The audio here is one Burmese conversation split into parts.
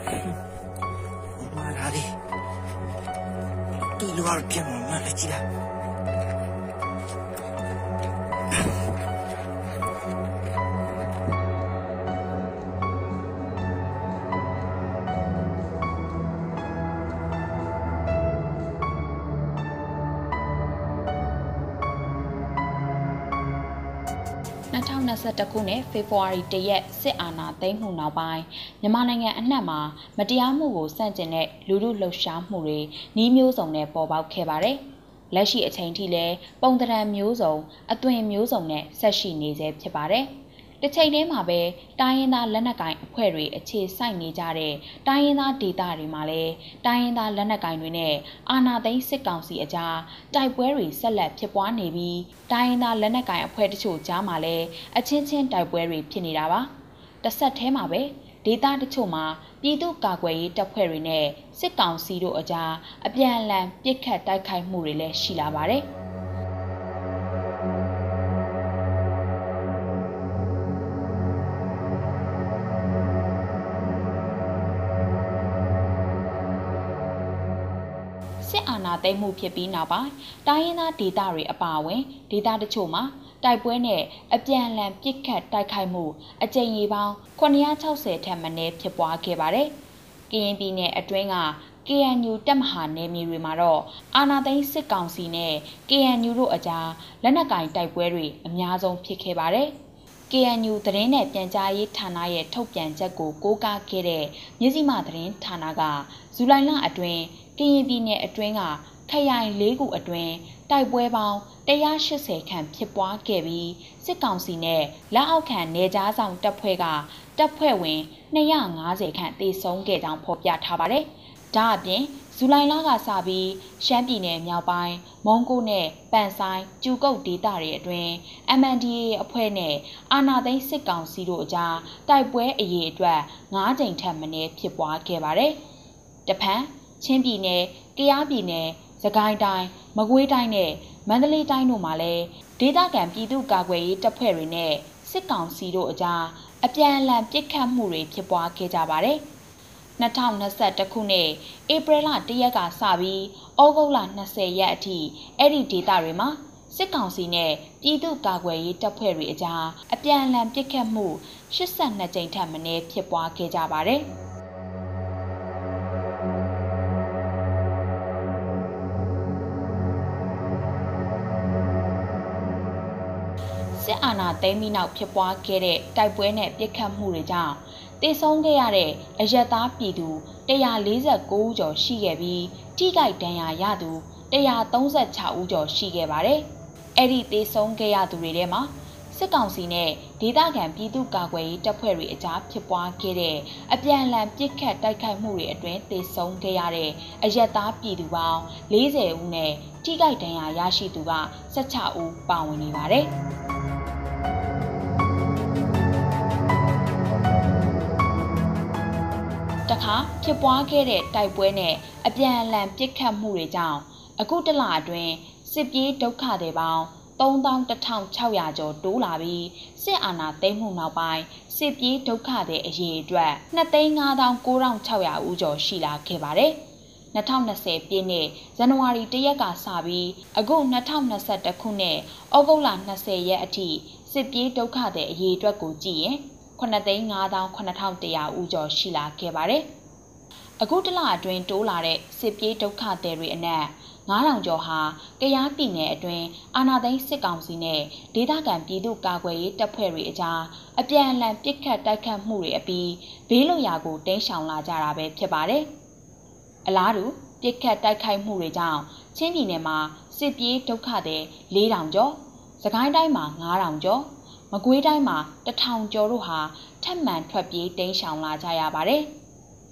။မာရာလေး။ဒီလိုအရပြန်မှလည်းကြည့်လား။ 2021ခုနှစ်ဖေဖော်ဝါရီလရက်စစ်အာဏာသိမ်းမှုနောက်ပိုင်းမြန်မာနိုင်ငံအနှံ့မှာမတရားမှုကိုစန့်ကျင်တဲ့လူမှုလှုပ်ရှားမှုတွေနှီးမျိုးစုံနဲ့ပေါ်ပေါက်ခဲ့ပါတယ်။လက်ရှိအချိန်ထိလည်းပုံသဏ္ဍာန်မျိုးစုံအသွင်မျိုးစုံနဲ့ဆက်ရှိနေဆဲဖြစ်ပါတယ်။ တစ်ချိန်တည်းမှာပဲတိုင်းရင်းသားလက်နက်ကိုင်အဖွဲ့တွေအခြေစိုက်နေကြတဲ့တိုင်းရင်းသားဒေသတွေမှာလည်းတိုင်းရင်းသားလက်နက်ကိုင်တွေနဲ့အာဏာသိမ်းစစ်ကောင်စီအကြားတိုက်ပွဲတွေဆက်လက်ဖြစ်ပွားနေပြီးတိုင်းရင်းသားလက်နက်ကိုင်အဖွဲ့တချို့ကြားမှာလည်းအချင်းချင်းတိုက်ပွဲတွေဖြစ်နေတာပါ။တစ်ဆက်တည်းမှာပဲဒေသတချို့မှာပြည်သူ့ကာကွယ်ရေးတပ်ဖွဲ့တွေနဲ့စစ်ကောင်စီတို့အကြားအပြန်အလှန်ပစ်ခတ်တိုက်ခိုက်မှုတွေလည်းရှိလာပါတယ်။ စစ်အာဏာသိမ်းမှုဖြစ်ပြီးနောက်ပိုင်းတိုင်းရင်းသားဒေသတွေအပါအဝင်ဒေသတချို့မှာတိုက်ပွဲနဲ့အပြန်အလှန်ပစ်ခတ်တိုက်ခိုက်မှုအကြိမ်ရေပေါင်း960ထက်မနည်းဖြစ်ပွားခဲ့ပါတယ်။ကရင်ပြည်နယ်အတွင်းက KNU တပ်မဟာနယ်မြေတွေမှာတော့အာနာသိန်းစစ်ကောင်စီနဲ့ KNU တို့အကြားလက်နက်ကင်တိုက်ပွဲတွေအများဆုံးဖြစ်ခဲ့ပါတယ်။ KNU သတင်းနဲ့ပြန်ကြားရေးဌာနရဲ့ထုတ်ပြန်ချက်ကိုကိုးကားခဲ့တဲ့မြစည်းမသတင်းဌာနကဇူလိုင်လအတွင်း ကရင်ပြည်နယ်အတွင်းကခရိုင်၄ခုအတွင်းတိုက်ပွဲပေါင်း180ခန့်ဖြစ်ပွားခဲ့ပြီးစစ်ကောင်စီနဲ့လက်အောက်ခံနေကြားဆောင်တပ်ဖွဲ့ကတပ်ဖွဲ့ဝင်250ခန့်တေဆုံးခဲ့ကြောင်းဖော်ပြထားပါတယ်။ဒါအပြင်ဇူလိုင်လကစပြီးရှမ်းပြည်နယ်မြောက်ပိုင်းမုံကိုနဲ့ပန်ဆိုင်ကျူကုတ်ဒေသတွေအတွင်း MNDAA အဖွဲ့နဲ့အာနာသိန်းစစ်ကောင်စီတို့အကြားတိုက်ပွဲအရေးအတွက်9ကြိမ်ထက်မနည်းဖြစ်ပွားခဲ့ပါတယ်။တဖန် ချင်းပြည်နယ်၊ကယားပြည်နယ်၊စကိုင်းတိုင်း၊မကွေးတိုင်းနဲ့မန္တလေးတိုင်းတို့မှာလည်းဒေသခံပြည်သူ့ကာကွယ်ရေးတပ်ဖွဲ့တွေနဲ့စစ်ကောင်စီတို့အကြားအပြန်အလှန်ပစ်ခတ်မှုတွေဖြစ်ပွားခဲ့ကြပါတယ်။2021ခုနှစ်ဧပြီလ1ရက်ကစပြီးဩဂုတ်လ20ရက်အထိအဲ့ဒီဒေသတွေမှာစစ်ကောင်စီနဲ့ပြည်သူ့ကာကွယ်ရေးတပ်ဖွဲ့တွေအကြားအပြန်အလှန်ပစ်ခတ်မှု82ကြိမ်ထက်မနည်းဖြစ်ပွားခဲ့ကြပါတယ်။ အာဏာသိမ်းပြီးနောက်ဖြစ်ပွားခဲ့တဲ့တိုက်ပွဲနဲ့ပြစ်ခတ်မှုတွေကြောင့်တေဆုံးခဲ့ရတဲ့အယက်သားပြည်သူ149ဦးကျော်ရှိခဲ့ပြီးထိခိုက်ဒဏ်ရာရသူ136ဦးကျော်ရှိခဲ့ပါတယ်။အဲ့ဒီတေဆုံးခဲ့ရသူတွေထဲမှာစစ်ကောင်စီနဲ့ဒေသခံပြည်သူ့ကာကွယ်ရေးတပ်ဖွဲ့တွေအကြားဖြစ်ပွားခဲ့တဲ့အပြန်အလှန်ပစ်ခတ်တိုက်ခိုက်မှုတွေအတွင်းတေဆုံးခဲ့ရတဲ့အယက်သားပြည်သူပေါင်း40ဦးနဲ့ထိခိုက်ဒဏ်ရာရရှိသူက16ဦးပါဝင်နေပါတယ်။ တခါဖြစ်ပွားခဲ့တဲ့တိုက်ပွဲနဲ့အပြန်အလှန်ပစ်ခတ်မှုတွေကြောင့်အခုတလအတွင်းစစ်ပြေးဒုက္ခတွေပေါင်း31,600ကျော်တိုးလာပြီးစစ်အာဏာသိမ်းမှုနောက်ပိုင်းစစ်ပြေးဒုက္ခတွေအရေးအတွက်2,59,600ဦးကျော်ရှိလာခဲ့ပါတယ်။2020ပြည့်နှစ်ဇန်နဝါရီ1ရက်ကစပြီးအခု2021ခုနှစ်ဩဂုတ်လ20ရက်အထိစစ်ပြေးဒုက္ခတွေအရေးအတွက်ကိုကြည့်ရင်9,59,100ဦးကျော်ရှိလာခဲ့ပါတယ်။ အခုတလအတွင်းတိုးလာတဲ့စစ်ပြေးဒုက္ခသည်တွေအနက်9000ကျော်ဟာကယားပြည်နယ်အတွင်းအာဏာသိမ်းစစ်ကောင်စီနဲ့ဒေသခံပြည်သူ့ကာကွယ်ရေးတပ်ဖွဲ့တွေအကြားအပြန်အလှန်ပစ်ခတ်တိုက်ခတ်မှုတွေအပြီးဘေးလွတ်ရာကိုတင်းရှောင်လာကြတာပဲဖြစ်ပါတယ်။အလားတူပစ်ခတ်တိုက်ခိုက်မှုတွေကြောင့်ချင်းပြည်နယ်မှာစစ်ပြေးဒုက္ခသည်4000ကျော်၊စကိုင်းတိုင်းမှာ9000ကျော်မကွေးတိုင်းမှာတထောင်ကျော်တို့ဟာထပ်မံထွက်ပြေးတိမ်းရှောင်လာကြရပါတယ်။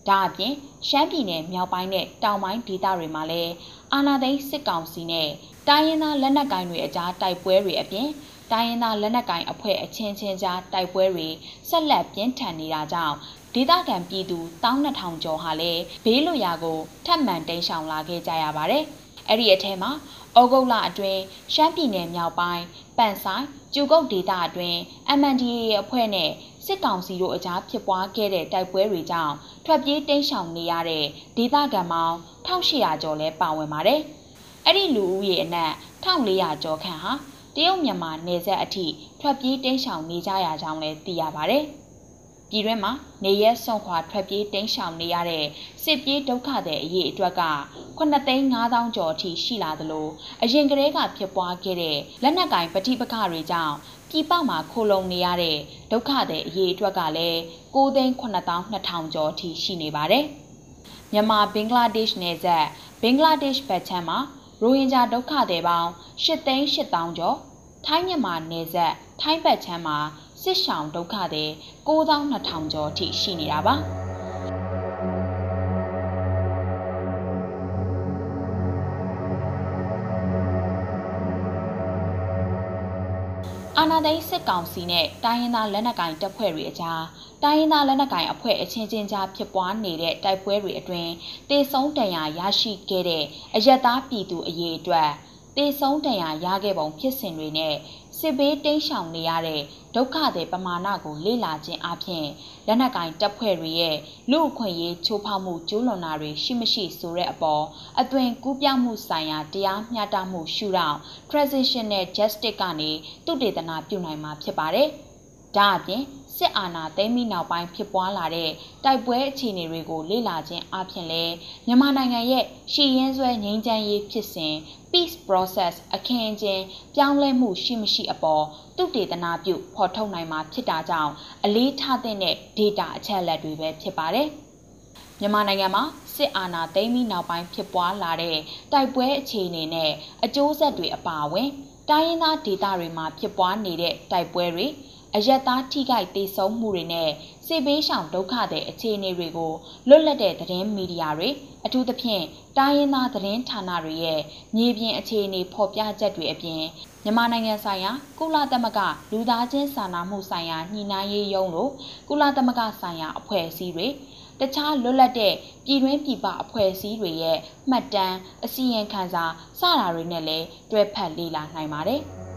ဒါအပြင်ရှမ်းပြည်နယ်မြောက်ပိုင်းနဲ့တောင်ပိုင်းဒေသတွေမှာလည်းအာဏာသိမ်းစစ်ကောင်စီနဲ့တိုင်းရင်းသားလက်နက်ကိုင်တွေအကြားတိုက်ပွဲတွေအပြင်တိုင်းရင်းသားလက်နက်ကိုင်အဖွဲ့အချင်းချင်းကြားတိုက်ပွဲတွေဆက်လက်ပြင်းထန်နေတာကြောင့်ဒေသခံပြည်သူ12000ကျော်ဟာလည်းဘေးလွတ်ရာကိုထပ်မံတိမ်းရှောင်လာခဲ့ကြရပါတယ်။အဲ့ဒီအထဲမှာဩဂုတ်လအတွင်းရှမ်းပြည်နယ်မြောက်ပိုင်းပန်ဆိုင်ကျူကုတ်ဒေသအတွင်း MNDAA အဖွဲ့နဲ့ စစစ်ကောင်စီတို့အကြားဖြစ်ပွားခဲ့တဲ့တိုက်ပွဲတွေကြောင့်ထွက်ပြေးတိမ်းရှောင်နေရတဲ့ဒေသခံပေါင်း1800ကျော်လဲပါဝင်ပါတယ်။အဲ့ဒီလူဦးရေအနက်1400ကျော်ခန့်ဟာတရုတ်မြန်မာနယ်စပ်အထိထွက်ပြေးတိမ်းရှောင်နေကြရကြောင်းလည်းသိရပါတယ်။ပြည်တွင်းမှာနေရဲစွန့်ခွာထွက်ပြေးတိမ်းရှောင်နေရတဲ့စစ်ပြေးဒုက္ခတဲ့အရေးအတွက်က9,5000ကျော်အထိရှိလာသလိုအရင်ကတည်းကဖြစ်ပွားခဲ့တဲ့လက်နက်ကင်ပဋိပက္ခတွေကြောင့် ပြည်ပမှာခိုလုံနေရတဲ့ဒုက္ခတဲ့အရေးအတွက်ကလည်း9,9200ကျော်အထိရှိနေပါတယ်။မြန်မာဘင်္ဂလားဒေ့ရှ်နယ်စပ်ဘင်္ဂလားဒေ့ရှ်ဘက်ခြမ်းမှာရိုဟင်ဂျာဒုက္ခသည်ပေါင်း8,8000ကျော်ထိုင်းမြန်မာနယ်စပ်ထိုင်းဘက်ခြမ်းမှာစစ်ရှောင်ဒုက္ခသည်9200ကျော်အထိရှိနေတာပါ အာနာသိန်းစစ်ကောင်စီနဲ့တိုင်းရင်းသားလက်နက်ကိုင်တပ်ဖွဲ့တွေအကြားတိုင်းရင်းသားလက်နက်ကိုင်အဖွဲ့အချင်းချင်းကြားဖြစ်ပွားနေတဲ့တိုက်ပွဲတွေအတွင်းတေဆုံးတန်ရာရရှိခဲ့တဲ့အယက်သားပြည်သူအရေးအတွက်တေဆုံးတန်ရာရခဲ့ပုံဖြစ်စဉ်တွေနဲ့ စစ်ဘေးတိမ်းရှောင်နေရတဲ့ဒုက္ခတွေပမာဏကိုလေ့လာခြင်းအပြင်လက်နက်ကင်တပ်ဖွဲ့တွေရဲ့လူအခွင့်အရေးချိုးဖောက်မှုကျူးလွန်တာတွေရှိမရှိဆိုတဲ့အပေါ်အသွင်ကူးပြောင်းမှုဆိုင်ရာတရားမျှတမှုရှုထောင့် transitional justice ကနေတုတေသနာပြုနိုင်မှာဖြစ်ပါတယ်။ဒါအပြင် စစ်အာဏာသိမ်းပြီးနောက်ပိုင်းဖြစ်ပွားလာတဲ့တိုက်ပွဲအခြေအနေတွေကိုလေ့လာခြင်းအပြင်လဲမြန်မာနိုင်ငံရဲ့ရှီရင်ဆွဲငြိမ်းချမ်းရေးဖြစ်စဉ် peace process အခင်းအကျင်းပြောင်းလဲမှုရှိမရှိအပေါ်တုတေသနာပြုဖော်ထုတ်နိုင်မှာဖြစ်တာကြောင့်အလေးထားတဲ့ data အချက်အလက်တွေပဲဖြစ်ပါတယ်။မြန်မာနိုင်ငံမှာစစ်အာဏာသိမ်းပြီးနောက်ပိုင်းဖြစ်ပွားလာတဲ့တိုက်ပွဲအခြေအနေနဲ့အကျိုးဆက်တွေအပါအဝင်တိုင်းရင်းသားဒေသတွေမှာဖြစ်ပွားနေတဲ့တိုက်ပွဲတွေ အယက်သားထိခိုက်ဒေဆုံးမှုတွေနဲ့စေဘေးရှောင်ဒုက္ခတဲ့အခြေအနေတွေကိုလွတ်လပ်တဲ့သတင်းမီဒီယာတွေအထူးသဖြင့်တိုင်းရင်းသားသတင်းဌာနတွေရဲ့မြေပြင်အခြေအနေဖော်ပြချက်တွေအပြင်မြန်မာနိုင်ငံဆိုင်ရာကုလသမဂ္ဂလူသားချင်းစာနာမှုဆိုင်ရာညှိနှိုင်းရေးရုံးလိုကုလသမဂ္ဂဆိုင်ရာအဖွဲ့အစည်းတွေတခြားလွတ်လပ်တဲ့ပြည်တွင်းပြည်ပအဖွဲ့အစည်းတွေရဲ့မှတ်တမ်းအစီရင်ခံစာစတာတွေနဲ့လည်းတွဲဖက်လေ့လာနိုင်ပါတယ်။